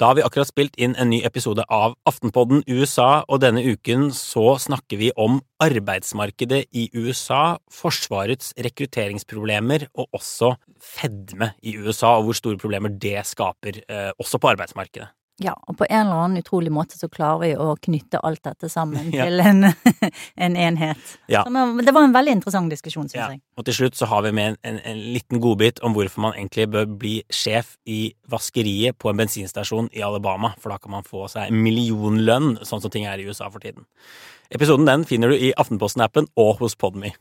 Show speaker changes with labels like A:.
A: Da har vi akkurat spilt inn en ny episode av Aftenpodden USA, og denne uken så snakker vi om arbeidsmarkedet i USA, Forsvarets rekrutteringsproblemer og også fedme i USA, og hvor store problemer det skaper, eh, også på arbeidsmarkedet.
B: Ja, og på en eller annen utrolig måte så klarer vi å knytte alt dette sammen
A: Ja.
B: til en, en enhet.
A: Ja.
B: Så, det var en veldig interessant diskusjon, syns
A: Ja.
B: jeg.
A: Og til slutt så har vi med en, en, en liten godbit om hvorfor man egentlig bør bli sjef i vaskeriet på en bensinstasjon i Alabama, for da kan man få seg millionlønn, sånn som ting er i USA for tiden. Episoden den finner du i Aftenposten-appen og hos Podme.